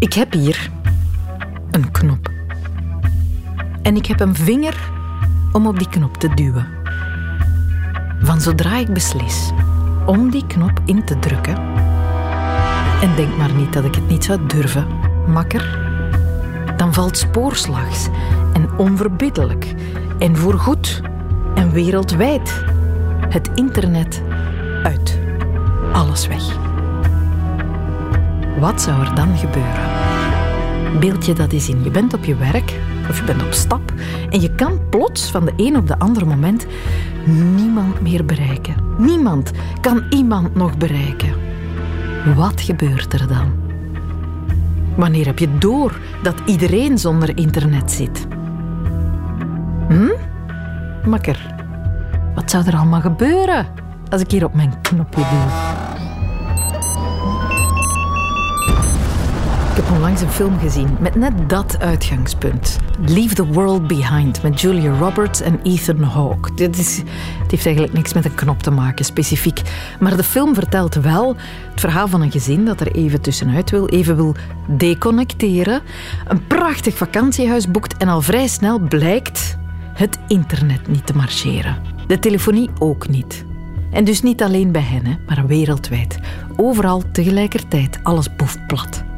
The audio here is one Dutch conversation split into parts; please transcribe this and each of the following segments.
Ik heb hier een knop. En ik heb een vinger om op die knop te duwen. Van zodra ik beslis om die knop in te drukken. En denk maar niet dat ik het niet zou durven, makker. Dan valt spoorslags en onverbiddelijk en voorgoed en wereldwijd het internet uit. Alles weg. Wat zou er dan gebeuren? Beeld je dat eens in. Je bent op je werk of je bent op stap en je kan plots van de een op de andere moment niemand meer bereiken. Niemand kan iemand nog bereiken. Wat gebeurt er dan? Wanneer heb je door dat iedereen zonder internet zit? Hm? Makker, wat zou er allemaal gebeuren als ik hier op mijn knopje doe? Heb onlangs een film gezien met net dat uitgangspunt. Leave the World Behind met Julia Roberts en Ethan Hawke. Dit het heeft eigenlijk niks met een knop te maken, specifiek. Maar de film vertelt wel het verhaal van een gezin dat er even tussenuit wil, even wil deconnecteren, een prachtig vakantiehuis boekt en al vrij snel blijkt het internet niet te marcheren. De telefonie ook niet. En dus niet alleen bij hen, maar wereldwijd. Overal tegelijkertijd alles boeft plat.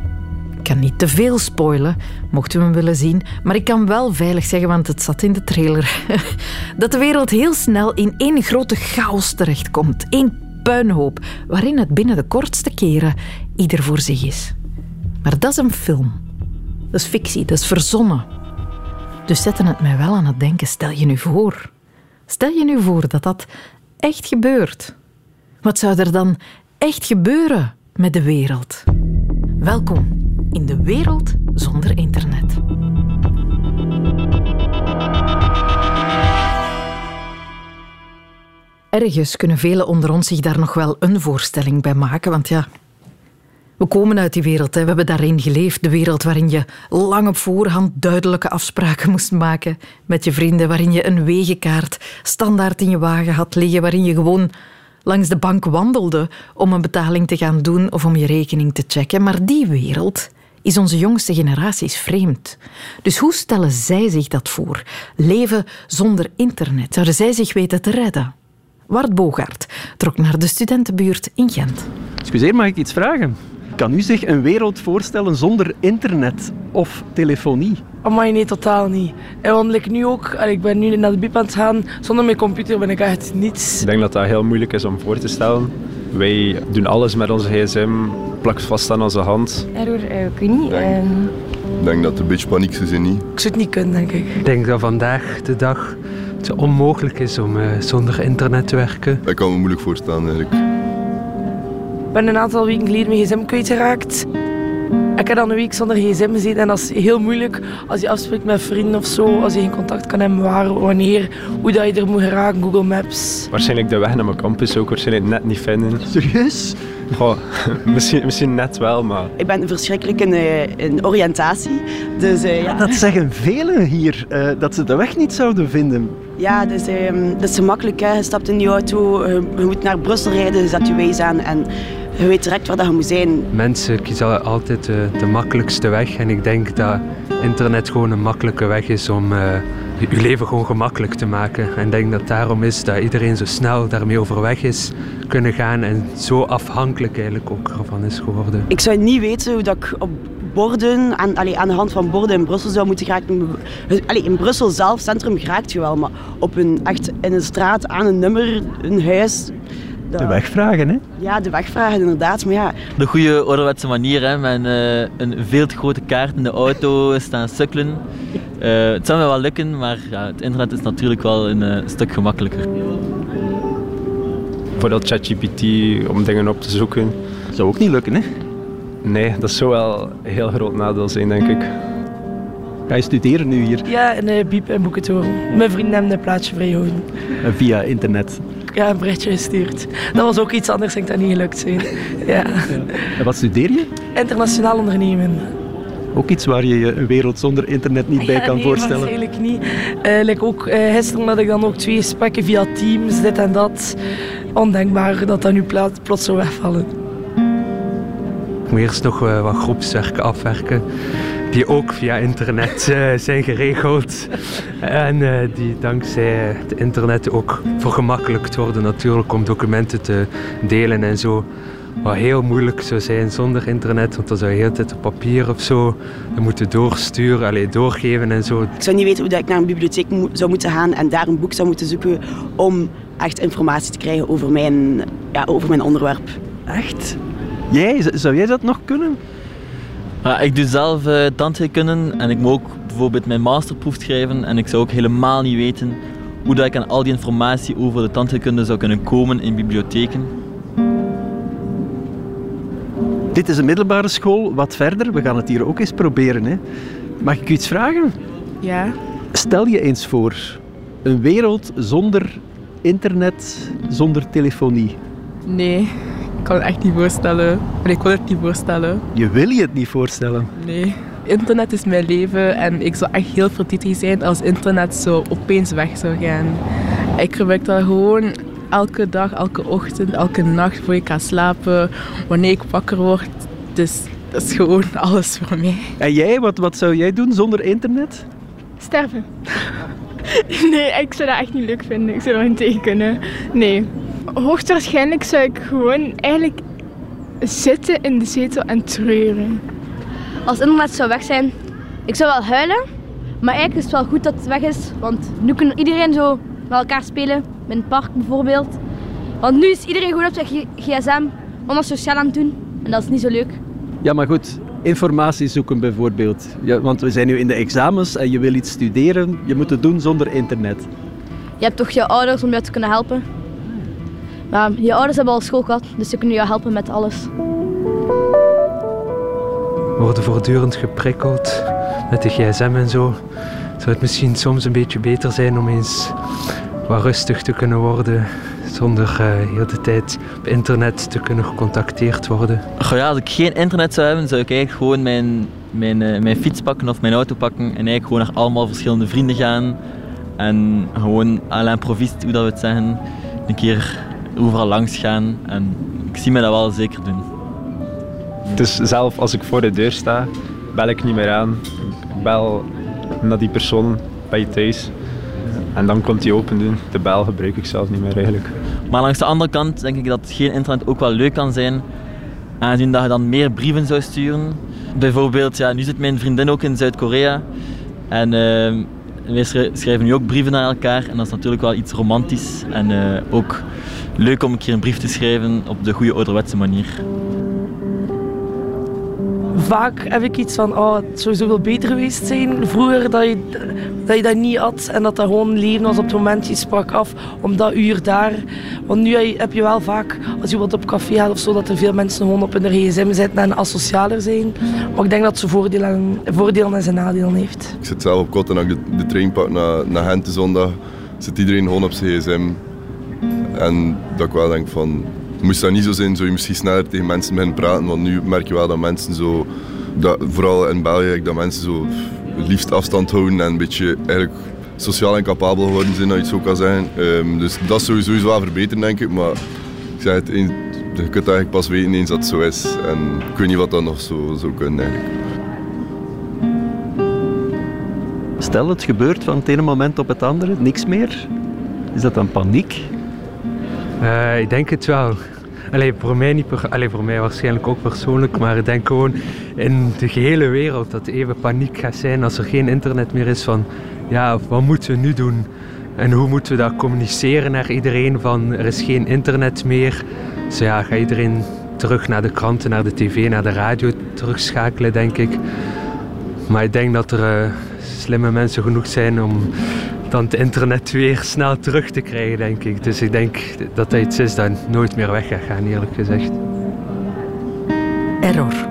Ik kan niet te veel spoilen, mochten we hem willen zien, maar ik kan wel veilig zeggen, want het zat in de trailer, dat de wereld heel snel in één grote chaos terechtkomt. Één puinhoop, waarin het binnen de kortste keren ieder voor zich is. Maar dat is een film. Dat is fictie, dat is verzonnen. Dus zetten het mij wel aan het denken. Stel je nu voor. Stel je nu voor dat dat echt gebeurt. Wat zou er dan echt gebeuren met de wereld? Welkom in de wereld zonder internet. Ergens kunnen velen onder ons zich daar nog wel een voorstelling bij maken, want ja, we komen uit die wereld. Hè. We hebben daarin geleefd. De wereld waarin je lang op voorhand duidelijke afspraken moest maken met je vrienden. Waarin je een wegenkaart standaard in je wagen had liggen. Waarin je gewoon langs de bank wandelde om een betaling te gaan doen of om je rekening te checken. Maar die wereld is onze jongste generaties vreemd. Dus hoe stellen zij zich dat voor? Leven zonder internet. Zouden zij zich weten te redden? Wart Bogaert trok naar de studentenbuurt in Gent. Excuseer, mag ik iets vragen? Kan u zich een wereld voorstellen zonder internet of telefonie? Amai, nee, totaal niet. En want ik nu ook, ik ben nu naar de biep aan het gaan, zonder mijn computer ben ik echt niets. Ik denk dat dat heel moeilijk is om voor te stellen. Wij doen alles met onze gsm, plakt vast aan onze hand. Error, uh, ik weet niet. Ehm. Ik denk dat de beetje paniek is niet. Ik zou het niet kunnen, denk ik. Ik denk dat vandaag de dag het onmogelijk is om uh, zonder internet te werken. Ik kan me moeilijk voorstellen eigenlijk. Ik ben een aantal weken geleden mijn gsm kwijtgeraakt. Ik heb dan een week zonder gsm gezeten en dat is heel moeilijk als je afspreekt met vrienden of zo, als je geen contact kan hebben, waar, wanneer, hoe dat je er moet geraken, Google Maps. Waarschijnlijk de weg naar mijn campus ook waarschijnlijk net niet vinden. Serieus? Goh, misschien, misschien net wel, maar... Ik ben verschrikkelijk in, in oriëntatie. Dus, uh, ja. Dat zeggen velen hier, uh, dat ze de weg niet zouden vinden. Ja, dus, dat is gemakkelijk. Hè. Je stapt in die auto, je moet naar Brussel rijden, je zet je wijs aan en je weet direct waar dat je moet zijn. Mensen kiezen altijd de, de makkelijkste weg en ik denk dat internet gewoon een makkelijke weg is om uh, je leven gewoon gemakkelijk te maken. En ik denk dat daarom is dat iedereen zo snel daarmee overweg is kunnen gaan en zo afhankelijk eigenlijk ook ervan is geworden. Ik zou niet weten hoe dat ik op borden, aan, allee, aan de hand van borden in Brussel zou moeten geraken. Allee, in Brussel zelf, centrum, geraakt je wel, maar op een, echt in een straat, aan een nummer, een huis, de weg vragen, hè? Ja, de weg vragen, inderdaad. Maar ja. De goede ouderwetse manier, hè, met uh, een veel te grote kaart in de auto staan sukkelen. Uh, het zou wel lukken, maar ja, het internet is natuurlijk wel een uh, stuk gemakkelijker. Bijvoorbeeld ChatGPT om dingen op te zoeken. Dat zou ook niet lukken, hè? Nee, dat zou wel een heel groot nadeel zijn, denk ik. Ga je studeren nu hier? Ja, in uh, Biep en Boeketoren. Mijn vrienden hebben een plaatsje vrijgehouden. Via internet? ja, een berichtje gestuurd. Dat was ook iets anders, denk ik, dat niet gelukt zijn. Ja. En wat studeer je? Internationaal ondernemen. Ook iets waar je je een wereld zonder internet niet bij kan nee, voorstellen? eigenlijk niet. Uh, like ook, uh, gisteren had ik dan ook twee gesprekken via Teams, dit en dat. Ondenkbaar dat dat nu plots zou wegvallen. moet eerst nog uh, wat groepswerken afwerken. Die ook via internet uh, zijn geregeld. en uh, die dankzij het internet ook vergemakkelijkt worden natuurlijk om documenten te delen en zo. Wat heel moeilijk zou zijn zonder internet, want dan zou je heel tijd op papier of zo moeten doorsturen, alleen doorgeven en zo. Ik zou niet weten hoe ik naar een bibliotheek zou moeten gaan en daar een boek zou moeten zoeken om echt informatie te krijgen over mijn, ja, over mijn onderwerp. Echt? Jij, zou jij dat nog kunnen? Ja, ik doe zelf uh, tandheelkunde en ik moet ook bijvoorbeeld mijn masterproef schrijven en ik zou ook helemaal niet weten hoe dat ik aan al die informatie over de tandheelkunde zou kunnen komen in bibliotheken. Dit is een middelbare school. Wat verder? We gaan het hier ook eens proberen. Hè? Mag ik u iets vragen? Ja. Stel je eens voor, een wereld zonder internet, zonder telefonie. Nee, ik kan het echt niet voorstellen. ik kon het niet voorstellen. Je wil je het niet voorstellen? Nee. Internet is mijn leven en ik zou echt heel verdrietig zijn als internet zo opeens weg zou gaan. Ik gebruik dat gewoon elke dag, elke ochtend, elke nacht voor ik ga slapen, wanneer ik wakker word. Dus dat is gewoon alles voor mij. En jij, wat, wat zou jij doen zonder internet? Sterven. nee, ik zou dat echt niet leuk vinden. Ik zou er niet tegen kunnen. Nee. Hoogstwaarschijnlijk zou ik gewoon eigenlijk zitten in de zetel en treuren. Als internet zou weg zijn, ik zou wel huilen. Maar eigenlijk is het wel goed dat het weg is. Want nu kan iedereen zo met elkaar spelen. In het park bijvoorbeeld. Want nu is iedereen gewoon op zijn gsm om sociaal aan het doen. En dat is niet zo leuk. Ja, maar goed. Informatie zoeken bijvoorbeeld. Ja, want we zijn nu in de examens en je wil iets studeren. Je moet het doen zonder internet. Je hebt toch je ouders om jou te kunnen helpen. Maar je ouders hebben al school gehad, dus ze kunnen jou helpen met alles. We worden voortdurend geprikkeld met de gsm en zo. Zou het misschien soms een beetje beter zijn om eens wat rustig te kunnen worden zonder uh, heel de tijd op internet te kunnen gecontacteerd worden? Goh, ja, als ik geen internet zou hebben, zou ik eigenlijk gewoon mijn, mijn, uh, mijn fiets pakken of mijn auto pakken en eigenlijk gewoon naar allemaal verschillende vrienden gaan. En gewoon à l'improviste, hoe dat we het zeggen, een keer overal langs gaan. En ik zie me dat wel zeker doen. Dus zelf als ik voor de deur sta, bel ik niet meer aan. Ik bel naar die persoon bij je thuis. En dan komt hij open doen. De bel gebruik ik zelf niet meer eigenlijk. Maar langs de andere kant denk ik dat geen internet ook wel leuk kan zijn. Aangezien dat je dan meer brieven zou sturen. Bijvoorbeeld, ja, nu zit mijn vriendin ook in Zuid-Korea. En uh, schrijven nu ook brieven naar elkaar. En dat is natuurlijk wel iets romantisch. En uh, ook leuk om een keer een brief te schrijven op de goede ouderwetse manier vaak heb ik iets van, oh, het zou zoveel beter geweest zijn vroeger dat je, dat niet had en dat dat gewoon leven was op het moment je sprak af om dat uur daar. Want nu heb je wel vaak, als je wat op café gaat of zo, dat er veel mensen gewoon op hun gsm zitten en asocialer zijn. Maar ik denk dat ze voordelen, voordelen en zijn nadelen heeft. Ik zit zelf op kot en als ik de, de trein pak naar, naar Gent zondag, zit iedereen gewoon op zijn gsm. En dat ik wel denk van, moest dat niet zo zijn, zou je misschien sneller tegen mensen beginnen praten. Want nu merk je wel dat mensen zo, dat, vooral in België, dat mensen zo liefst afstand houden en een beetje eigenlijk sociaal incapabel geworden zijn, dat je het zo kan zeggen. Um, dus dat zou sowieso wel verbeteren, denk ik. Maar ik zeg het, je kunt eigenlijk pas weten eens dat het zo is. En ik weet niet wat dat nog zo zou kunnen eigenlijk. Stel, het gebeurt van het ene moment op het andere, niks meer. Is dat dan paniek? Uh, ik denk het wel. Allee, voor mij niet, allee, voor mij waarschijnlijk ook persoonlijk, maar ik denk gewoon in de gehele wereld dat even paniek gaat zijn als er geen internet meer is van ja, wat moeten we nu doen? En hoe moeten we dat communiceren naar iedereen van er is geen internet meer. Dus ja, gaat iedereen terug naar de kranten, naar de tv, naar de radio terugschakelen, denk ik. Maar ik denk dat er uh, slimme mensen genoeg zijn om dan het internet weer snel terug te krijgen, denk ik. Dus ik denk dat dat iets is dat nooit meer weg gaat gaan, eerlijk gezegd. Error.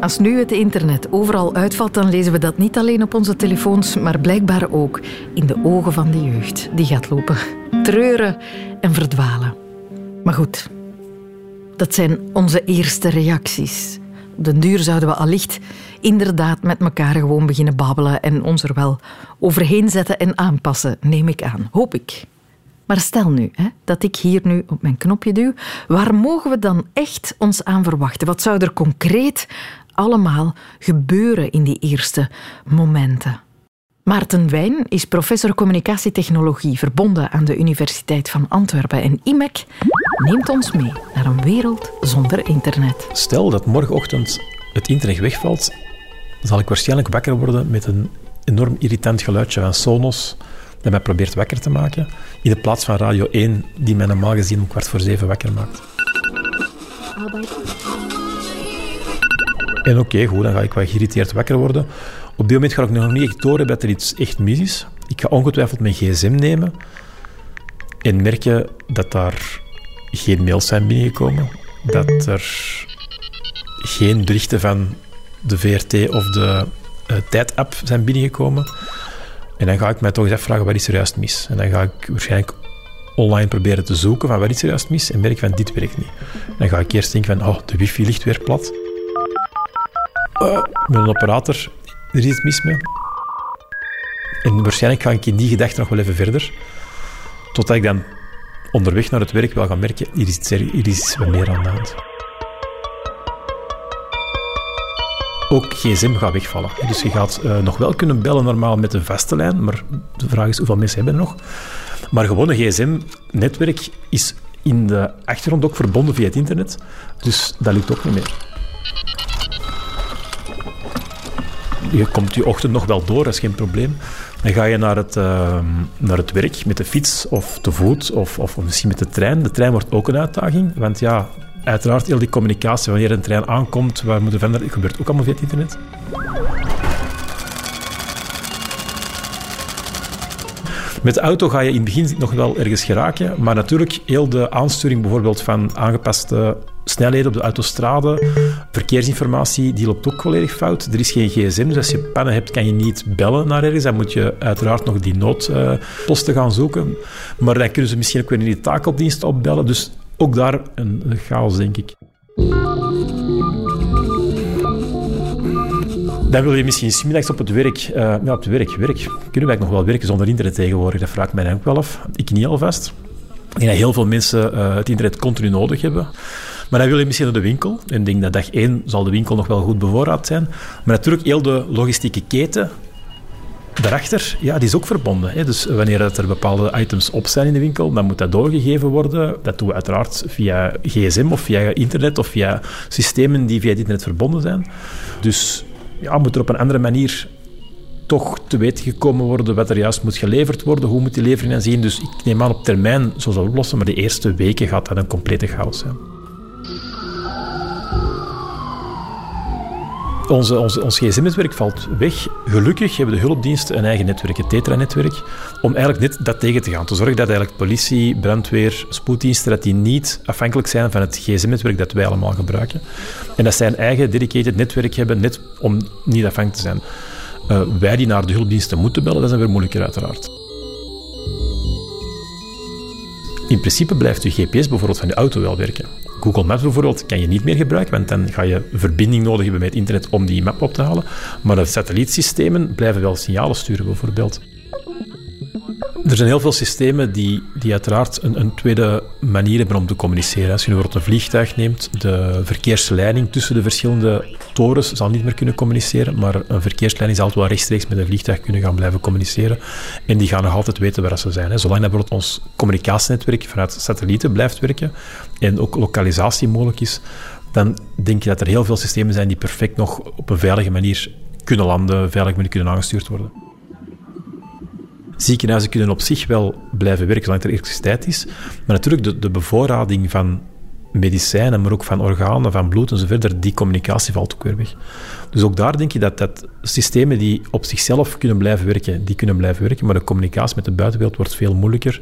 Als nu het internet overal uitvalt, dan lezen we dat niet alleen op onze telefoons, maar blijkbaar ook in de ogen van de jeugd. Die gaat lopen, treuren en verdwalen. Maar goed, dat zijn onze eerste reacties. Op den duur zouden we allicht inderdaad met elkaar gewoon beginnen babbelen en ons er wel overheen zetten en aanpassen, neem ik aan. Hoop ik. Maar stel nu hè, dat ik hier nu op mijn knopje duw, waar mogen we dan echt ons aan verwachten? Wat zou er concreet allemaal gebeuren in die eerste momenten? Maarten Wijn is professor communicatietechnologie verbonden aan de Universiteit van Antwerpen en IMEC neemt ons mee naar een wereld zonder internet. Stel dat morgenochtend het internet wegvalt, zal ik waarschijnlijk wakker worden met een enorm irritant geluidje van Sonos dat mij probeert wakker te maken, in de plaats van Radio 1 die mij normaal gezien om kwart voor zeven wakker maakt. En oké, goed, dan ga ik wat geïrriteerd wakker worden. Op dit moment ga ik nog niet echt door dat er iets echt mis is. Ik ga ongetwijfeld mijn gsm nemen en merken dat daar geen mails zijn binnengekomen. Dat er geen berichten van de VRT of de uh, Tijd-app zijn binnengekomen. En dan ga ik mij toch eens afvragen, wat is er juist mis? En dan ga ik waarschijnlijk online proberen te zoeken van wat is er juist mis en merk van dit werkt niet. Dan ga ik eerst denken van, oh, de wifi ligt weer plat. Uh, met een operator, er is iets mis mee. En waarschijnlijk ga ik in die gedachte nog wel even verder. Totdat ik dan onderweg naar het werk wel ga merken, hier is, hier is wat meer aan de hand. Ook gsm gaat wegvallen. Dus je gaat uh, nog wel kunnen bellen normaal met een vaste lijn, maar de vraag is hoeveel mensen hebben er nog. Maar gewoon een gsm-netwerk is in de achtergrond ook verbonden via het internet, dus dat lukt ook niet meer. Je komt je ochtend nog wel door, dat is geen probleem. Dan ga je naar het, uh, naar het werk met de fiets of te voet of, of misschien met de trein. De trein wordt ook een uitdaging, want ja, uiteraard heel die communicatie, wanneer een trein aankomt, waar moeten verder, dat gebeurt ook allemaal via het internet. Met de auto ga je in het begin nog wel ergens geraken, maar natuurlijk heel de aansturing bijvoorbeeld van aangepaste snelheden op de autostrade, verkeersinformatie, die loopt ook volledig fout. Er is geen gsm, dus als je pannen hebt, kan je niet bellen naar ergens. Dan moet je uiteraard nog die noodposten gaan zoeken. Maar dan kunnen ze misschien ook weer in die takeldienst opbellen. Dus ook daar een chaos, denk ik. Dan wil je misschien smiddags op het werk. Uh, ja, op het werk, werk. Kunnen wij nog wel werken zonder internet tegenwoordig? Dat vraagt mij ook wel af. Ik niet alvast. Ik denk dat heel veel mensen uh, het internet continu nodig hebben. Maar dan wil je misschien naar de winkel. En ik denk dat dag één zal de winkel nog wel goed bevoorraad zijn. Maar natuurlijk, heel de logistieke keten daarachter, ja, die is ook verbonden. Hè. Dus wanneer er bepaalde items op zijn in de winkel, dan moet dat doorgegeven worden. Dat doen we uiteraard via gsm of via internet of via systemen die via het internet verbonden zijn. Dus ja, moet er op een andere manier toch te weten gekomen worden wat er juist moet geleverd worden, hoe moet die levering dan zien. Dus ik neem aan op termijn zo zal oplossen, maar de eerste weken gaat dat een complete chaos zijn. Onze, ons gsm-netwerk valt weg. Gelukkig hebben de hulpdiensten een eigen netwerk, het Tetra-netwerk, om eigenlijk net dat tegen te gaan. Te zorgen dat eigenlijk politie, brandweer, spoeddiensten, dat die niet afhankelijk zijn van het gsm-netwerk dat wij allemaal gebruiken. En dat zij een eigen dedicated netwerk hebben, net om niet afhankelijk te zijn. Uh, wij die naar de hulpdiensten moeten bellen, dat is dan weer moeilijker uiteraard. In principe blijft je GPS bijvoorbeeld van je auto wel werken. Google Maps bijvoorbeeld kan je niet meer gebruiken, want dan ga je verbinding nodig hebben met internet om die map op te halen. Maar de satellietsystemen blijven wel signalen sturen bijvoorbeeld. Er zijn heel veel systemen die, die uiteraard een, een, tweede manier hebben om te communiceren. Als je bijvoorbeeld een vliegtuig neemt, de verkeersleiding tussen de verschillende torens zal niet meer kunnen communiceren, maar een verkeersleiding zal altijd wel rechtstreeks met een vliegtuig kunnen gaan blijven communiceren. En die gaan nog altijd weten waar ze zijn. Zolang dat bijvoorbeeld ons communicatienetwerk vanuit satellieten blijft werken en ook lokalisatie mogelijk is, dan denk je dat er heel veel systemen zijn die perfect nog op een veilige manier kunnen landen, veilig manier kunnen aangestuurd worden. Ziekenhuizen kunnen op zich wel blijven werken zolang er elektriciteit is. Maar natuurlijk, de, de bevoorrading van medicijnen, maar ook van organen, van bloed en zo verder, die communicatie valt ook weer weg. Dus ook daar denk je dat, dat systemen die op zichzelf kunnen blijven werken, die kunnen blijven werken, maar de communicatie met de buitenwereld wordt veel moeilijker.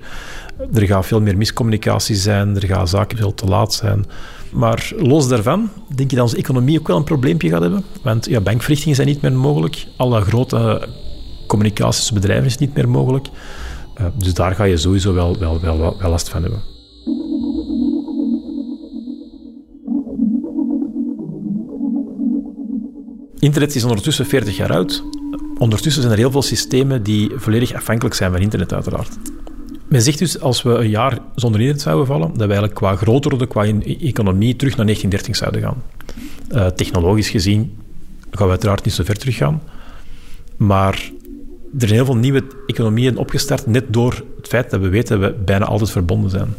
Er gaat veel meer miscommunicatie zijn, er gaan zaken veel te laat zijn. Maar los daarvan denk je dat onze economie ook wel een probleempje gaat hebben. Want ja, bankverrichtingen zijn niet meer mogelijk. Alle grote communicatiesbedrijven is niet meer mogelijk. Uh, dus daar ga je sowieso wel, wel, wel, wel last van hebben. Internet is ondertussen 40 jaar oud. Ondertussen zijn er heel veel systemen die volledig afhankelijk zijn van internet, uiteraard. Men zegt dus, als we een jaar zonder internet zouden vallen, dat we eigenlijk qua grootte, qua economie, terug naar 1930 zouden gaan. Uh, technologisch gezien gaan we uiteraard niet zo ver terug gaan. Maar er zijn heel veel nieuwe economieën opgestart, net door het feit dat we weten dat we bijna altijd verbonden zijn.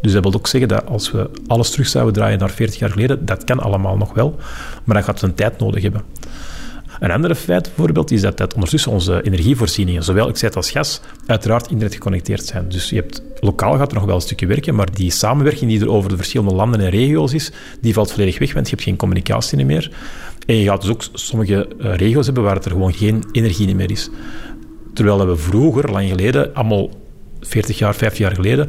Dus dat wil ook zeggen dat als we alles terug zouden draaien naar 40 jaar geleden, dat kan allemaal nog wel, maar dat gaat een tijd nodig hebben. Een andere feit bijvoorbeeld is dat, ondertussen onze energievoorzieningen, zowel ik zei als gas, uiteraard internet geconnecteerd zijn. Dus je hebt, lokaal gaat er nog wel een stukje werken, maar die samenwerking die er over de verschillende landen en regio's is, die valt volledig weg, want je hebt geen communicatie meer. En je gaat dus ook sommige eh, regio's hebben waar er gewoon geen energie meer is. Terwijl we vroeger, lang geleden, allemaal 40 jaar, 50 jaar geleden,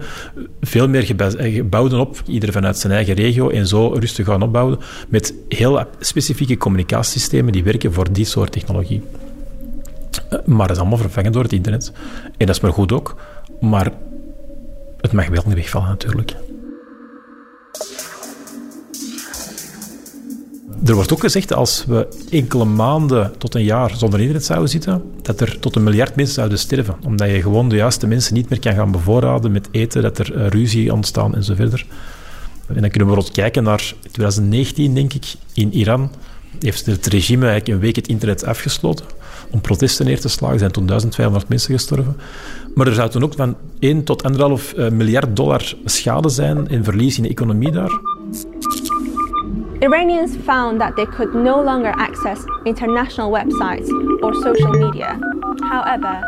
veel meer eh, gebouwden op, ieder vanuit zijn eigen regio, en zo rustig gaan opbouwen met heel specifieke communicatiesystemen die werken voor die soort technologie. Eh, maar dat is allemaal vervangen door het internet. En dat is maar goed ook, maar het mag wel niet wegvallen natuurlijk. Er wordt ook gezegd, als we enkele maanden tot een jaar zonder internet zouden zitten, dat er tot een miljard mensen zouden sterven. Omdat je gewoon de juiste mensen niet meer kan gaan bevoorraden met eten, dat er eh, ruzie ontstaan en zo verder. En dan kunnen we bijvoorbeeld kijken naar 2019, denk ik, in Iran heeft het regime eigenlijk een week het internet afgesloten om protesten neer te slagen. Er zijn toen 1200 mensen gestorven. Maar er zou toen ook van 1 tot 1,5 eh, miljard dollar schade zijn en verlies in de economie daar. Iranians found that they could no longer access international websites or social media. However,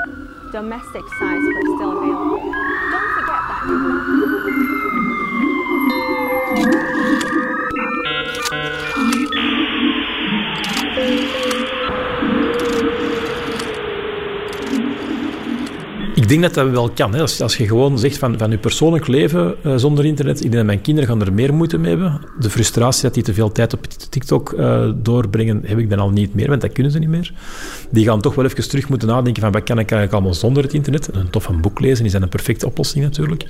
domestic sites were still available. Don't forget that. Ik denk dat dat wel kan. Hè. Als, als je gewoon zegt van, van je persoonlijk leven uh, zonder internet, ik denk dat mijn kinderen gaan er meer moeite mee hebben. De frustratie dat die te veel tijd op TikTok uh, doorbrengen, heb ik dan al niet meer, want dat kunnen ze niet meer. Die gaan toch wel even terug moeten nadenken van wat kan ik eigenlijk allemaal zonder het internet. Een tof een boek lezen is een perfecte oplossing natuurlijk.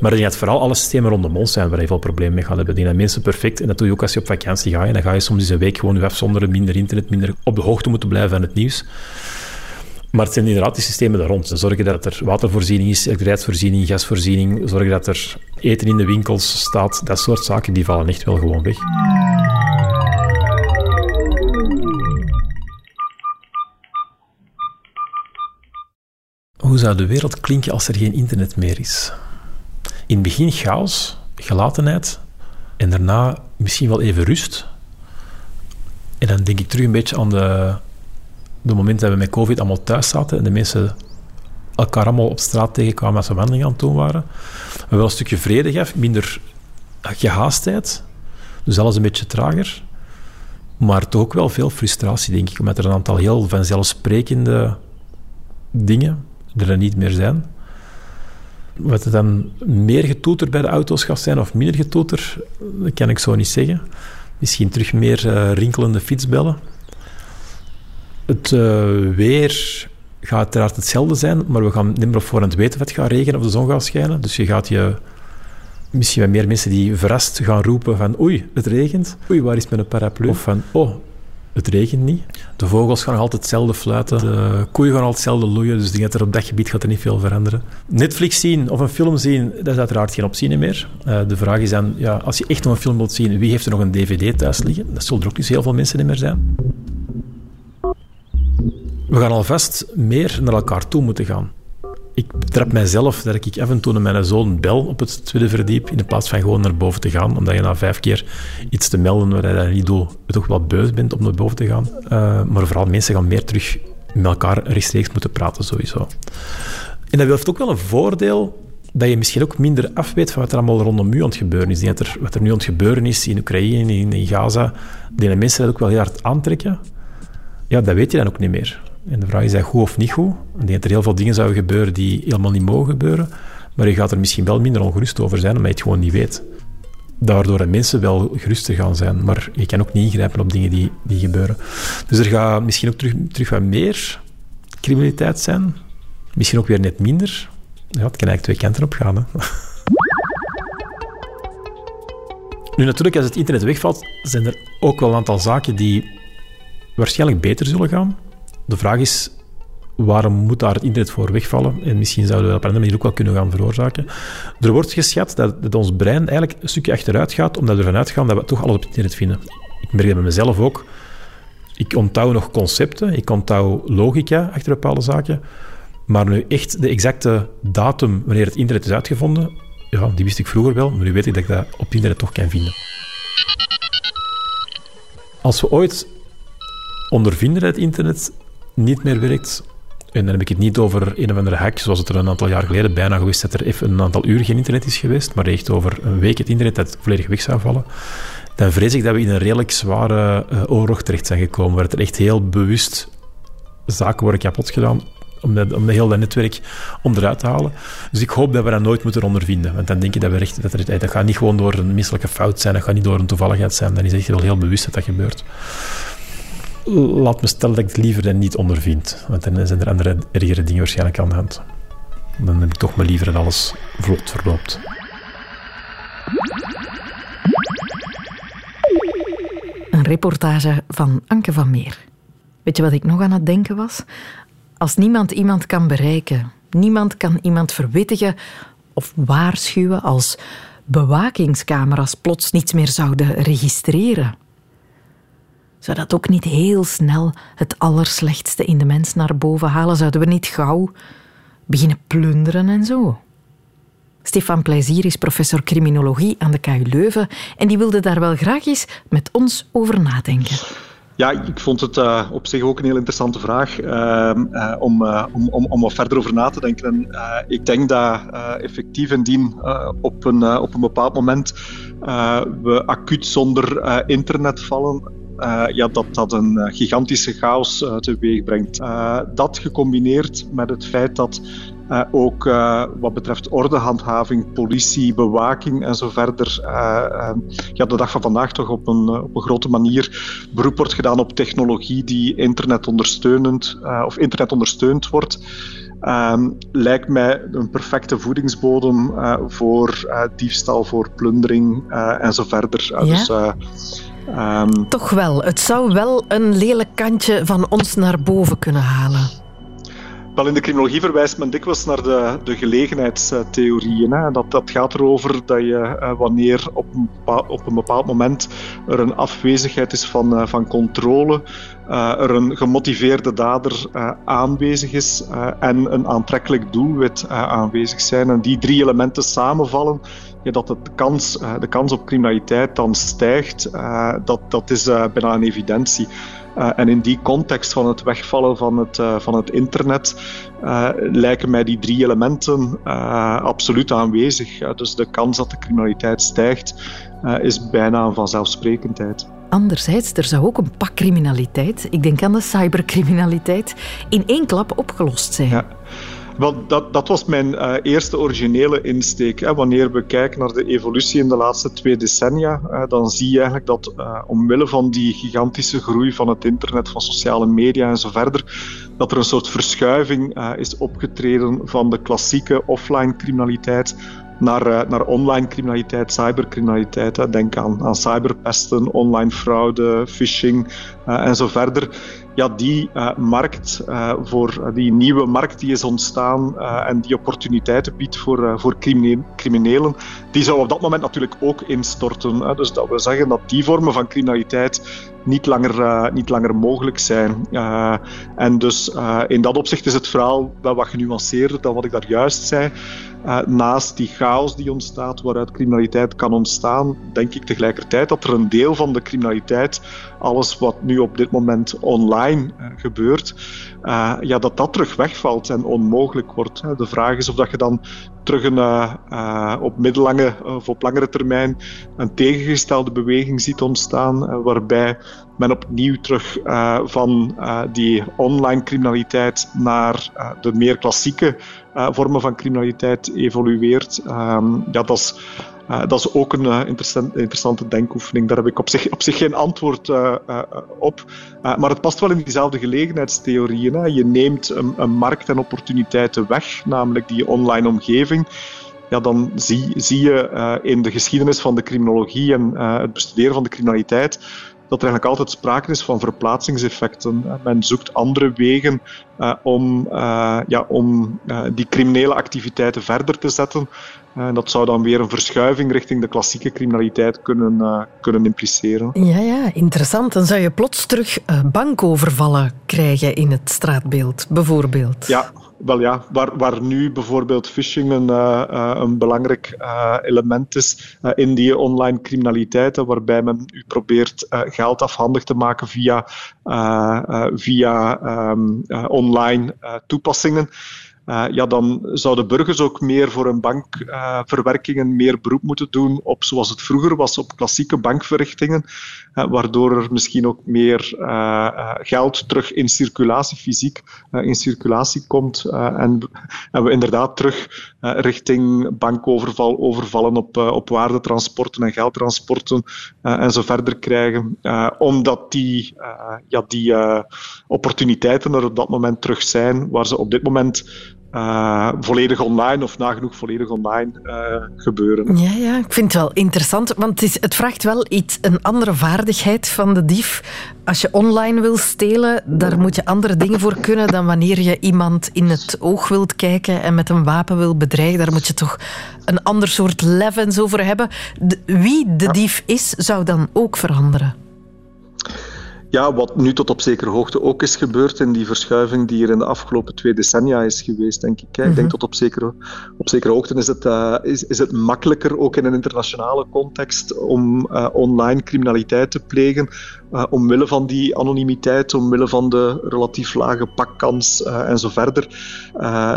Maar ik dat vooral alle systemen rondom ons zijn waar je veel problemen mee gaat hebben. Denk dat mensen perfect, en dat doe je ook als je op vakantie gaat, en dan ga je soms eens een week gewoon afzonderen, minder internet, minder op de hoogte moeten blijven van het nieuws. Maar het zijn inderdaad die systemen daar rond. Zorgen dat er watervoorziening is, elektriciteitsvoorziening, gasvoorziening. Zorgen dat er eten in de winkels staat. Dat soort zaken die vallen echt wel gewoon weg. Hoe zou de wereld klinken als er geen internet meer is? In het begin chaos, gelatenheid en daarna misschien wel even rust. En dan denk ik terug een beetje aan de de moment dat we met COVID allemaal thuis zaten en de mensen elkaar allemaal op straat tegenkwamen als ze wandeling aan het doen waren, we wel een stukje vrede gaf, minder gehaastheid, dus alles een beetje trager, maar toch ook wel veel frustratie, denk ik, omdat er een aantal heel vanzelfsprekende dingen er niet meer zijn. Wat er dan meer getoeter bij de auto's gaat zijn of minder getoeter, dat kan ik zo niet zeggen. Misschien terug meer uh, rinkelende fietsbellen. Het uh, weer gaat uiteraard hetzelfde zijn, maar we gaan niet meer op voorhand weten of het gaat regenen of de zon gaat schijnen. Dus je gaat je misschien wel meer mensen die verrast gaan roepen van oei, het regent. Oei, waar is mijn paraplu? Of van oh, het regent niet. De vogels gaan altijd hetzelfde fluiten. De koeien gaan altijd hetzelfde loeien. Dus ik denk dat er op dat gebied gaat er niet veel veranderen. Netflix zien of een film zien, dat is uiteraard geen optie meer. Uh, de vraag is dan, ja, als je echt nog een film wilt zien, wie heeft er nog een dvd thuis liggen? Dat zullen er ook niet heel veel mensen meer zijn. We gaan alvast meer naar elkaar toe moeten gaan. Ik trap mijzelf dat ik af en toe naar mijn zoon bel op het tweede verdiep, in plaats van gewoon naar boven te gaan, omdat je na vijf keer iets te melden waar je dat niet doet, toch wel beus bent om naar boven te gaan. Uh, maar vooral mensen gaan meer terug met elkaar rechtstreeks moeten praten, sowieso. En dat heeft ook wel een voordeel dat je misschien ook minder afweet van wat er allemaal rondom u aan het gebeuren is. Wat er nu aan het gebeuren is in Oekraïne, in, in Gaza, die mensen dat ook wel heel hard aantrekken. Ja, dat weet je dan ook niet meer. En de vraag is, dat goed of niet goed? Ik denk dat er heel veel dingen zouden gebeuren die helemaal niet mogen gebeuren, maar je gaat er misschien wel minder ongerust over zijn, omdat je het gewoon niet weet. Daardoor dat mensen wel gerust gaan zijn, maar je kan ook niet ingrijpen op dingen die, die gebeuren. Dus er gaat misschien ook terug, terug wat meer criminaliteit zijn. Misschien ook weer net minder. Ja, het kan eigenlijk twee kanten op gaan. Hè. Nu natuurlijk, als het internet wegvalt, zijn er ook wel een aantal zaken die waarschijnlijk beter zullen gaan. De vraag is waarom moet daar het internet voor wegvallen? En misschien zouden we dat op een andere manier ook wel kunnen gaan veroorzaken. Er wordt geschat dat, dat ons brein eigenlijk een stukje achteruit gaat, omdat we ervan uitgaan dat we toch alles op het internet vinden. Ik merk dat bij mezelf ook. Ik onthoud nog concepten, ik onthoud logica achter bepaalde zaken, maar nu echt de exacte datum wanneer het internet is uitgevonden, ja, die wist ik vroeger wel, maar nu weet ik dat ik dat op het internet toch kan vinden. Als we ooit ondervinden dat het internet niet meer werkt, en dan heb ik het niet over een of andere hack, zoals het er een aantal jaar geleden bijna geweest dat er even een aantal uur geen internet is geweest, maar echt over een week het internet dat volledig weg zou vallen, dan vrees ik dat we in een redelijk zware uh, oorlog terecht zijn gekomen, waar er echt heel bewust zaken worden kapot gedaan om, dat, om heel dat netwerk onderuit te halen. Dus ik hoop dat we dat nooit moeten ondervinden. Want dan denk je dat we recht, dat, er, dat gaat niet gewoon door een misselijke fout zijn, dat gaat niet door een toevalligheid zijn, dan is echt wel heel bewust dat dat gebeurt. Laat me stellen dat ik het liever dan niet ondervind. Want dan zijn er andere ergere dingen waarschijnlijk aan de hand. Dan heb ik toch maar liever dat alles vlot verloopt. Een reportage van Anke van Meer. Weet je wat ik nog aan het denken was? Als niemand iemand kan bereiken, niemand kan iemand verwittigen of waarschuwen als bewakingscamera's plots niets meer zouden registreren. Zou dat ook niet heel snel het allerslechtste in de mens naar boven halen? Zouden we niet gauw beginnen plunderen en zo? Stefan Plezier is professor criminologie aan de KU Leuven en die wilde daar wel graag eens met ons over nadenken. Ja, ik vond het uh, op zich ook een heel interessante vraag uh, uh, om, om, om, om wat verder over na te denken. En, ik denk dat effectief indien op, een, op een bepaald moment we acuut zonder internet vallen, ja, dat dat een gigantische chaos teweeg brengt. dat gecombineerd met het feit dat uh, ook uh, wat betreft ordehandhaving, politie, bewaking en zo verder. Uh, ja, de dag van vandaag toch op een, op een grote manier beroep wordt gedaan op technologie die internetondersteunend of internetondersteund wordt. Um, lijkt mij een perfecte voedingsbodem voor diefstal, voor plundering en zo verder. Ja? Dus, um... Toch wel. Het zou wel een lelijk kantje van ons naar boven kunnen halen. Wel, in de criminologie verwijst men dikwijls naar de, de gelegenheidstheorieën. Hè. Dat, dat gaat erover dat je uh, wanneer op een, bepaald, op een bepaald moment er een afwezigheid is van, uh, van controle, uh, er een gemotiveerde dader aanwezig is en een aantrekkelijk doelwit aanwezig zijn. En die drie elementen samenvallen, ja, dat de kans, de kans op criminaliteit dan stijgt, dat, dat is bijna een evidentie. Uh, en in die context van het wegvallen van het, uh, van het internet uh, lijken mij die drie elementen absoluut aanwezig. dus de kans dat de criminaliteit stijgt is bijna een vanzelfsprekendheid. Anderzijds, er zou ook een pak criminaliteit, ik denk aan de cybercriminaliteit, in één klap opgelost zijn. Ja. Wel, dat, dat was mijn uh, eerste originele insteek. Hè. Wanneer we kijken naar de evolutie in de laatste twee decennia, uh, dan zie je eigenlijk dat uh, omwille van die gigantische groei van het internet, van sociale media en zo verder, dat er een soort verschuiving is opgetreden van de klassieke offline criminaliteit naar, naar online criminaliteit, cybercriminaliteit. Denk aan, aan cyberpesten, online fraude, phishing en zo verder ja, die uh, markt, uh, voor uh, die nieuwe markt die is ontstaan en die opportuniteiten biedt voor, voor criminelen, die zou op dat moment natuurlijk ook instorten. Dus dat we zeggen dat die vormen van criminaliteit niet langer, niet langer mogelijk zijn. en dus in dat opzicht is het verhaal wel wat genuanceerder dan wat ik daar juist zei. Naast die chaos die ontstaat, waaruit criminaliteit kan ontstaan, denk ik tegelijkertijd dat er een deel van de criminaliteit, alles wat nu op dit moment online uh, gebeurt, uh, ja, dat dat terug wegvalt en onmogelijk wordt. De vraag is of dat je dan terug een, op middellange of op langere termijn een tegengestelde beweging ziet ontstaan, waarbij men opnieuw terug van die online criminaliteit naar de meer klassieke vormen van criminaliteit evolueert. Ehm, ja, dat is uh, dat is ook een interessant, interessante denkoefening. Daar heb ik op zich, op zich geen antwoord op. maar het past wel in diezelfde gelegenheidstheorieën. Je neemt een, een, markt en opportuniteiten weg, namelijk die online omgeving. Ja, dan zie, zie je in de geschiedenis van de criminologie en het bestuderen van de criminaliteit dat er eigenlijk altijd sprake is van verplaatsingseffecten. Men zoekt andere wegen uh, om, uh, ja, om uh, die criminele activiteiten verder te zetten. dat zou dan weer een verschuiving richting de klassieke criminaliteit kunnen, kunnen impliceren. Ja, ja, interessant. Dan zou je plots terug bankovervallen krijgen in het straatbeeld, bijvoorbeeld. Ja, wel ja, waar, waar nu bijvoorbeeld phishing een, uh, een belangrijk uh, element is in die online criminaliteit, waarbij men u probeert geld afhandig te maken via, via um, online toepassingen. Ja, dan zouden burgers ook meer voor hun bankverwerkingen meer beroep moeten doen op, zoals het vroeger was, op klassieke bankverrichtingen, waardoor er misschien ook meer geld terug in circulatie, fysiek in circulatie komt en, en, we inderdaad terug richting bankoverval, overvallen op, op waardetransporten en geldtransporten en zo verder krijgen, omdat die, ja, die opportuniteiten er op dat moment terug zijn, waar ze op dit moment uh, volledig online of nagenoeg volledig online uh, gebeuren. Ja, ja, ik vind het wel interessant, want het, is, het vraagt wel iets, een andere vaardigheid van de dief. Als je online wil stelen, daar moet je andere dingen voor kunnen dan wanneer je iemand in het oog wilt kijken en met een wapen wil bedreigen. Daar moet je toch een ander soort levens over hebben. De, wie de dief is, zou dan ook veranderen. Ja, wat nu tot op zekere hoogte ook is gebeurd in die verschuiving die er in de afgelopen twee decennia is geweest, denk ik. Ik denk mhm. tot op zekere, op zekere hoogte is het, uh, is, is het makkelijker, ook in een internationale context, om uh, online criminaliteit te plegen, uh, omwille van die anonimiteit, omwille van de relatief lage pakkans en zo verder.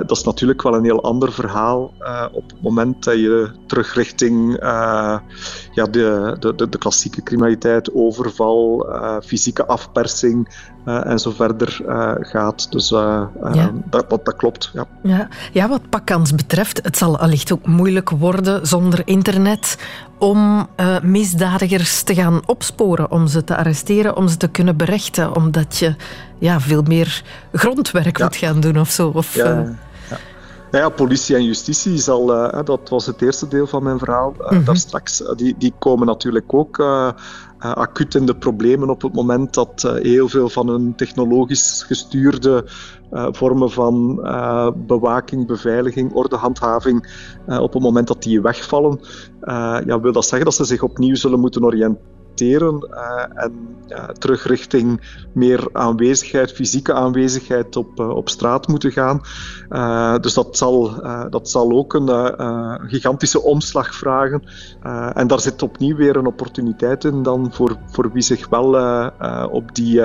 dat is natuurlijk wel een heel ander verhaal op het moment dat je terug richting ja, de, de, de klassieke criminaliteit, overval, fysieke afpersing uh, en zo verder uh, gaat. Dus ja. dat, dat, dat, klopt. Ja. Ja. ja, wat pakkans betreft, het zal allicht ook moeilijk worden zonder internet om misdadigers te gaan opsporen, om ze te arresteren, om ze te kunnen berechten, omdat je ja, veel meer grondwerk ja. moet gaan doen of zo. Of, ja. Ja, ja, politie en justitie zal, uh, dat was het eerste deel van mijn verhaal, uh, mm -hmm. daar straks, die, die komen natuurlijk ook uh, uh, acuut in de problemen op het moment dat uh, heel veel van hun technologisch gestuurde uh, vormen van bewaking, beveiliging, ordehandhaving, op het moment dat die wegvallen, ja, wil dat zeggen dat ze zich opnieuw zullen moeten oriënteren uh, en terug richting meer aanwezigheid, fysieke aanwezigheid op, uh, op straat moeten gaan. Uh, dus dat zal, dat zal ook een gigantische omslag vragen. en daar zit opnieuw weer een opportuniteit in dan voor, voor wie zich wel op, die,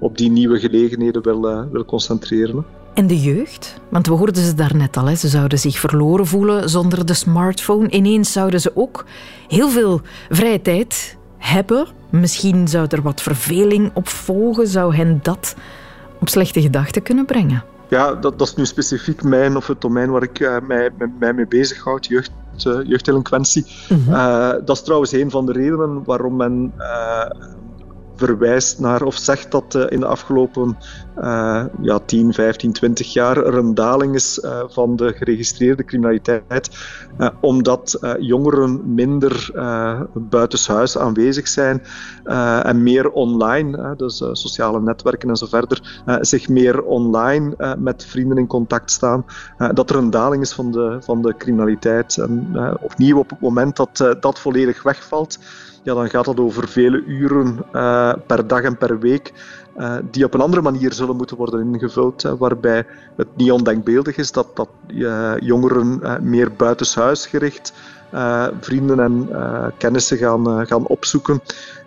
op die nieuwe gelegenheden wil, wil concentreren. En de jeugd? Want we hoorden ze daarnet al, hè. ze zouden zich verloren voelen zonder de smartphone. Ineens zouden ze ook heel veel vrije tijd hebben. Misschien zou er wat verveling op volgen. Zou hen dat op slechte gedachten kunnen brengen? Ja, dat, dat is nu specifiek mijn of het domein waar ik uh, mij, mij mee bezighoud, jeugd, uh, jeugddelinquentie. Mm uh, dat is trouwens een van de redenen waarom men verwijst naar of zegt dat uh, in de afgelopen uh, ja, 10, 15, 20 jaar er een daling is uh, van de geregistreerde criminaliteit, omdat jongeren minder buitenshuis aanwezig zijn en meer online, dus sociale netwerken en zo verder, zich meer online met vrienden in contact staan, dat er een daling is van de, van de criminaliteit. En opnieuw op het moment dat dat volledig wegvalt, ja, dan gaat het over vele uren uh, per dag en per week. Uh, die op een andere manier zullen moeten worden ingevuld. Waarbij het niet ondenkbeeldig is dat, dat uh, jongeren meer buitenshuisgericht vrienden en kennissen gaan, gaan opzoeken.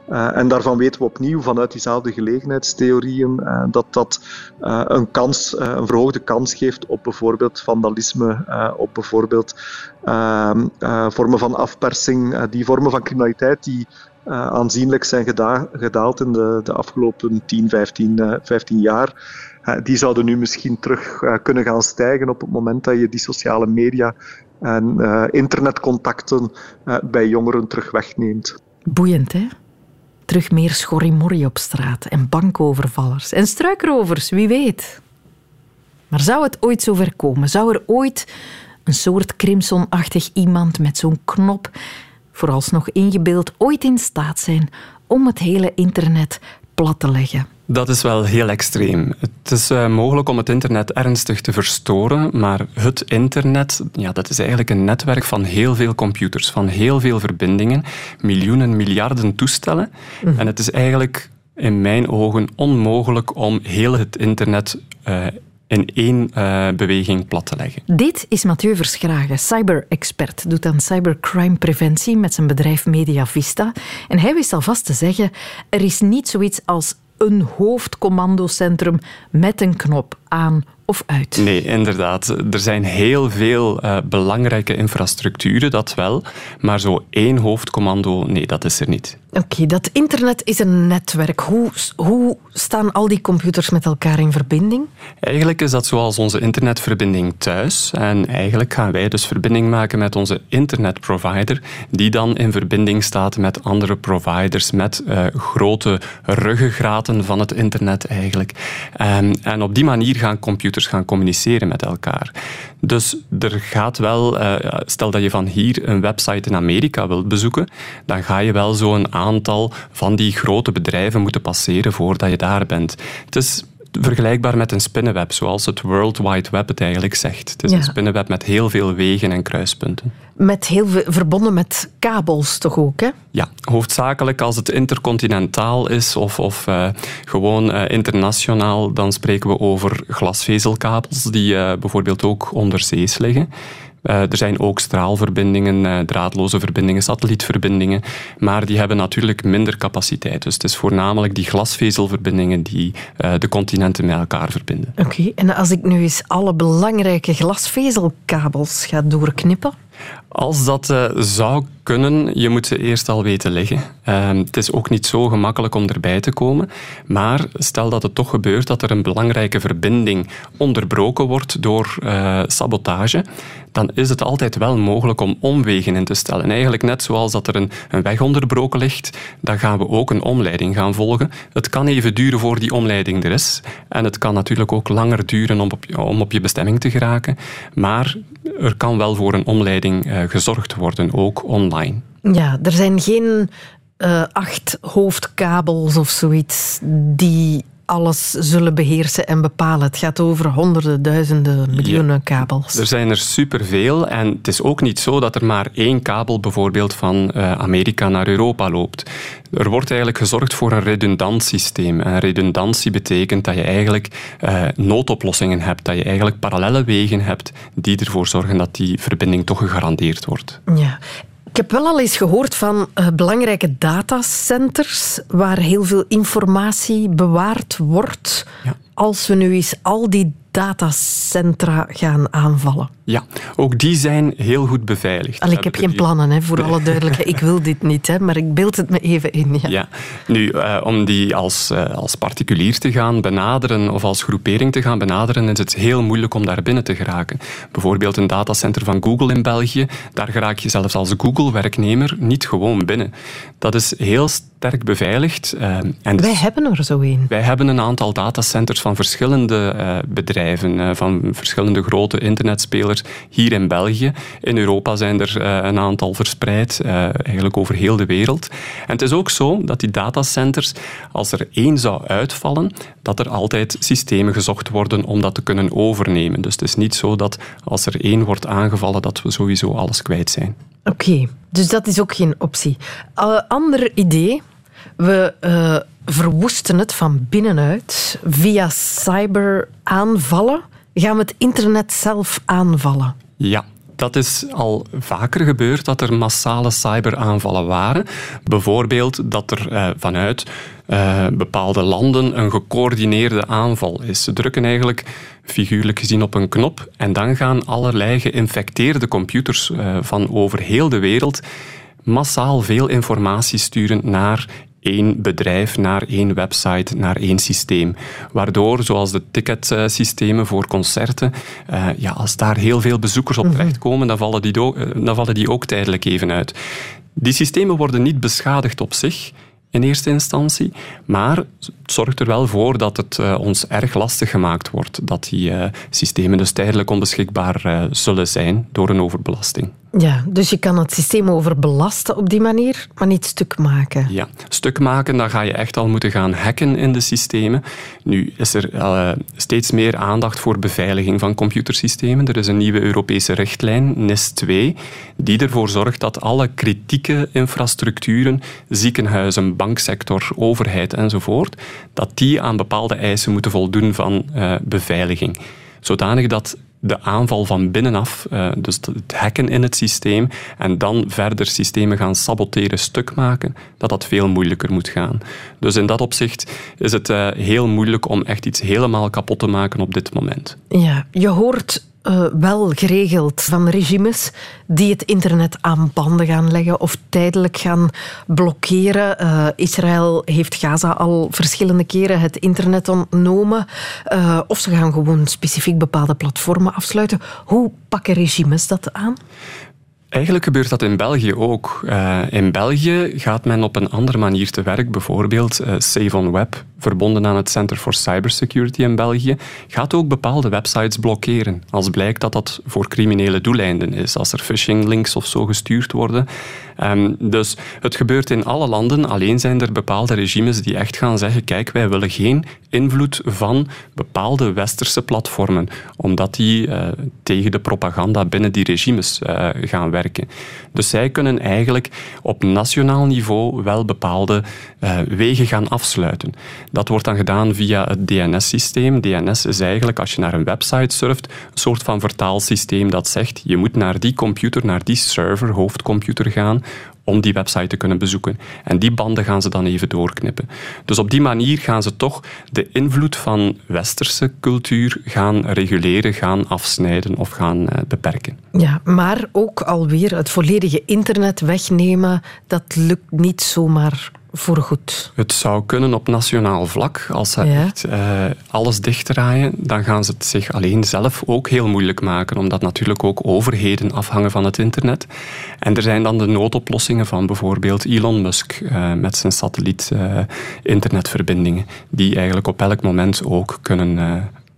Uh, en daarvan weten we opnieuw vanuit diezelfde gelegenheidstheorieën uh, dat dat uh, een, kans, een verhoogde kans geeft op bijvoorbeeld vandalisme, op bijvoorbeeld ehm, vormen van afpersing, die vormen van criminaliteit die aanzienlijk zijn geda gedaald in de, de afgelopen 10, 15, 15 jaar. die zouden nu misschien terug kunnen gaan stijgen op het moment dat je die sociale media en internetcontacten bij jongeren terug wegneemt. Boeiend, hè? Terug meer schorrimorrie op straat en bankovervallers en struikrovers, wie weet. Maar zou het ooit zover komen? Zou er ooit een soort Crimson-achtig iemand met zo'n knop, vooralsnog ingebeeld, ooit in staat zijn om het hele internet plat te leggen? Dat is wel heel extreem. Het is uh, mogelijk om het internet ernstig te verstoren, maar het internet, ja, dat is eigenlijk een netwerk van heel veel computers, van heel veel verbindingen, miljoenen, miljarden toestellen. En het is eigenlijk in mijn ogen onmogelijk om heel het internet uh, in één uh, beweging plat te leggen. Dit is Mathieu Verschragen, cyber-expert, doet aan cybercrime-preventie met zijn bedrijf Media Vista. En hij wist alvast te zeggen, er is niet zoiets als een hoofdcommandocentrum met een knop aan of uit. Nee, inderdaad. Er zijn heel veel uh, belangrijke infrastructuren, dat wel. Maar zo één hoofdcommando, nee, dat is er niet. Oké, dat internet is een netwerk. Hoe, hoe staan al die computers met elkaar in verbinding? Eigenlijk is dat zoals onze internetverbinding thuis. En eigenlijk gaan wij dus verbinding maken met onze internetprovider, die dan in verbinding staat met andere providers, met uh, grote ruggengraten van het internet eigenlijk. Um, en op die manier gaan computers gaan communiceren met elkaar. Dus er gaat wel, uh, stel dat je van hier een website in Amerika wilt bezoeken, dan ga je wel zo'n aantal van die grote bedrijven moeten passeren voordat je daar bent. Het is vergelijkbaar met een spinnenweb, zoals het World Wide Web het eigenlijk zegt. Het is een spinnenweb met heel veel wegen en kruispunten. Met heel veel, verbonden met kabels toch ook, hè? Ja, hoofdzakelijk als het intercontinentaal is of, of uh, gewoon uh, internationaal, dan spreken we over glasvezelkabels die uh, bijvoorbeeld ook onder zees liggen. Uh, er zijn ook straalverbindingen, uh, draadloze verbindingen, satellietverbindingen, maar die hebben natuurlijk minder capaciteit. Dus het is voornamelijk die glasvezelverbindingen die uh, de continenten met elkaar verbinden. Oké, en als ik nu eens alle belangrijke glasvezelkabels ga doorknippen? Als dat uh, zou kunnen, je moet ze eerst al weten leggen. Uh, het is ook niet zo gemakkelijk om erbij te komen. Maar stel dat het toch gebeurt dat er een belangrijke verbinding onderbroken wordt door uh, sabotage, dan is het altijd wel mogelijk om omwegen in te stellen. Eigenlijk net zoals dat er een, een weg onderbroken ligt, dan gaan we ook een omleiding gaan volgen. Het kan even duren voor die omleiding er is. En het kan natuurlijk ook langer duren om op, om op je bestemming te geraken. Maar er kan wel voor een omleiding uh, gezorgd worden, ook online. Ja, er zijn geen uh, acht hoofdkabels of zoiets die alles zullen beheersen en bepalen. Het gaat over honderden, duizenden, miljoenen ja, kabels. Er zijn er superveel en het is ook niet zo dat er maar één kabel bijvoorbeeld van uh, Amerika naar Europa loopt. Er wordt eigenlijk gezorgd voor een redundant systeem. En redundantie betekent dat je eigenlijk uh, noodoplossingen hebt, dat je eigenlijk parallele wegen hebt die ervoor zorgen dat die verbinding toch gegarandeerd wordt. Ja. Ik heb wel al eens gehoord van uh, belangrijke datacenters waar heel veel informatie bewaard wordt. Ja. Als we nu eens al die datacentra gaan aanvallen. Ja, ook die zijn heel goed beveiligd. Al, ik heb geen plannen, hè, voor alle duidelijkheid. Ik wil dit niet, hè, maar ik beeld het me even in. Ja. ja. Nu, uh, om die als, uh, als particulier te gaan benaderen of als groepering te gaan benaderen, is het heel moeilijk om daar binnen te geraken. Bijvoorbeeld een datacenter van Google in België, daar geraak je zelfs als Google-werknemer niet gewoon binnen. Dat is heel sterk beveiligd. Uh, en wij hebben er zo een. Wij hebben een aantal datacenters van verschillende bedrijven, van verschillende grote internetspelers hier in België. In Europa zijn er uh, een aantal verspreid, uh, eigenlijk over heel de wereld. En het is ook zo dat die datacenters, als er één zou uitvallen, dat er altijd systemen gezocht worden om dat te kunnen overnemen. Dus het is niet zo dat als er één wordt aangevallen, dat we sowieso alles kwijt zijn. Oké, dus dat is ook geen optie. Uh, ander idee. We verwoesten het van binnenuit via cyberaanvallen gaan we het internet zelf aanvallen? Ja, dat is al vaker gebeurd dat er massale cyberaanvallen waren. Bijvoorbeeld dat er uh, vanuit uh, bepaalde landen een gecoördineerde aanval is. Ze drukken eigenlijk figuurlijk gezien op een knop en dan gaan allerlei geïnfecteerde computers uh, van over heel de wereld massaal veel informatie sturen naar één bedrijf naar één website, naar één systeem. Waardoor, zoals de ticketsystemen voor concerten, uh, ja, als daar heel veel bezoekers op terechtkomen, dan vallen, die ook, dan vallen die ook tijdelijk even uit. Die systemen worden niet beschadigd op zich, in eerste instantie. Maar het zorgt er wel voor dat het uh, ons erg lastig gemaakt wordt. Dat die uh, systemen dus tijdelijk onbeschikbaar uh, zullen zijn door een overbelasting. Ja, dus je kan het systeem overbelasten op die manier, maar niet stuk maken. Ja, stuk maken, dan ga je echt al moeten gaan hacken in de systemen. Nu is er uh, steeds meer aandacht voor beveiliging van computersystemen. Er is een nieuwe Europese richtlijn, NIS 2, die ervoor zorgt dat alle kritieke infrastructuren, ziekenhuizen, banksector, overheid enzovoort, dat die aan bepaalde eisen moeten voldoen van uh, beveiliging. Zodanig dat de aanval van binnenaf, uh, dus het hacken in het systeem en dan verder systemen gaan saboteren, stuk maken, dat dat veel moeilijker moet gaan. Dus in dat opzicht is het uh, heel moeilijk om echt iets helemaal kapot te maken op dit moment. Ja, je hoort uh, wel geregeld van regimes die het internet aan banden gaan leggen of tijdelijk gaan blokkeren. Uh, Israël heeft Gaza al verschillende keren het internet ontnomen. Uh, of ze gaan gewoon specifiek bepaalde platformen afsluiten. Hoe pakken regimes dat aan? Eigenlijk gebeurt dat in België ook. Uh, in België gaat men op een andere manier te werk. Bijvoorbeeld uh, Save on Web, verbonden aan het Center for Cybersecurity in België, gaat ook bepaalde websites blokkeren. Als blijkt dat dat voor criminele doeleinden is, als er phishing links of zo gestuurd worden. Um, dus het gebeurt in alle landen, alleen zijn er bepaalde regimes die echt gaan zeggen: kijk, wij willen geen invloed van bepaalde westerse platformen, omdat die uh, tegen de propaganda binnen die regimes gaan werken. Dus zij kunnen eigenlijk op nationaal niveau wel bepaalde uh, wegen gaan afsluiten. Dat wordt dan gedaan via het DNS-systeem. DNS is eigenlijk, als je naar een website surft, een soort van vertaalsysteem dat zegt je moet naar die computer, naar die server, hoofdcomputer gaan, om die website te kunnen bezoeken. En die banden gaan ze dan even doorknippen. Dus op die manier gaan ze toch de invloed van westerse cultuur gaan reguleren, gaan afsnijden of gaan uh, beperken. Ja, maar ook alweer het volledige internet wegnemen, dat lukt niet zomaar voorgoed. Het zou kunnen op nationaal vlak. Als ze ja. echt uh, alles dichtdraaien, dan gaan ze het zich alleen zelf ook heel moeilijk maken, omdat natuurlijk ook overheden afhangen van het internet. En er zijn dan de noodoplossingen van bijvoorbeeld Elon Musk uh, met zijn satelliet-internetverbindingen, uh, die eigenlijk op elk moment ook kunnen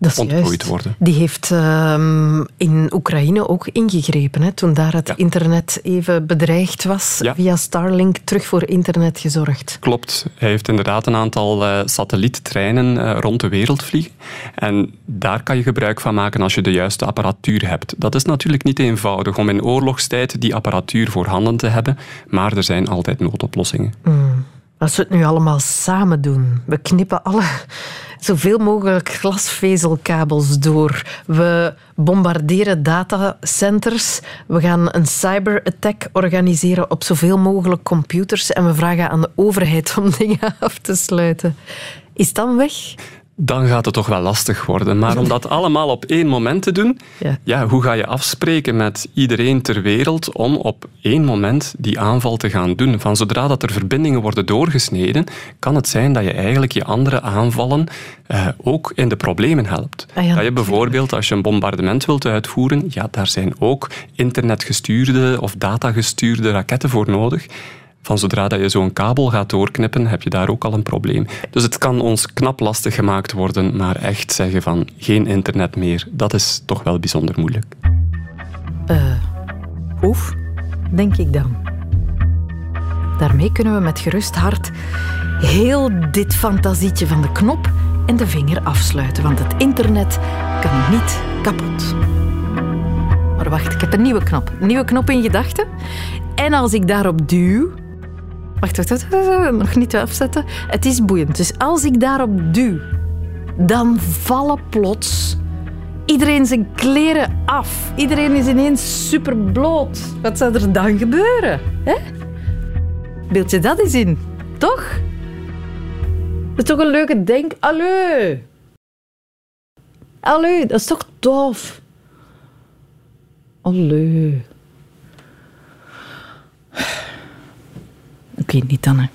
dat ontplooid worden. Die heeft um, in Oekraïne ook ingegrepen, hè, toen daar het ja. internet even bedreigd was. Ja. Via Starlink terug voor internet gezorgd. Klopt. Hij heeft inderdaad een aantal uh, satelliettreinen uh, rond de wereld vliegen. En daar kan je gebruik van maken als je de juiste apparatuur hebt. Dat is natuurlijk niet eenvoudig om in oorlogstijd die apparatuur voorhanden te hebben, maar er zijn altijd noodoplossingen. Mm. Als we het nu allemaal samen doen, we knippen alle zoveel mogelijk glasvezelkabels door. We bombarderen datacenters. We gaan een cyberattack organiseren op zoveel mogelijk computers en we vragen aan de overheid om dingen af te sluiten. Is dan weg? Dan gaat het toch wel lastig worden. Maar om dat allemaal op één moment te doen, ja. ja. hoe ga je afspreken met iedereen ter wereld om op één moment die aanval te gaan doen? Van zodra dat er verbindingen worden doorgesneden, kan het zijn dat je eigenlijk je andere aanvallen uh, ook in de problemen helpt. Ah ja, dat je bijvoorbeeld, als je een bombardement wilt uitvoeren, ja, daar zijn ook internetgestuurde of datagestuurde raketten voor nodig van zodra dat je zo'n kabel gaat doorknippen, heb je daar ook al een probleem. Dus het kan ons knap lastig gemaakt worden, maar echt zeggen van geen internet meer, dat is toch wel bijzonder moeilijk. Uh, oef, denk ik dan. Daarmee kunnen we met gerust hart heel dit fantasietje van de knop en de vinger afsluiten, want het internet kan niet kapot. Maar wacht, ik heb een nieuwe knop. Nieuwe knop in gedachten. En als ik daarop duw, Wacht, wacht, nog niet afzetten. Het is boeiend. Dus als ik daarop duw, dan vallen plots iedereen zijn kleren af. Iedereen is ineens super bloot. Wat zou er dan gebeuren? Hè? Beeld je dat eens in, toch? Dat is toch een leuke denk... Allee! Allee, dat is toch tof? Allee. Oké, okay, niet dan, hè.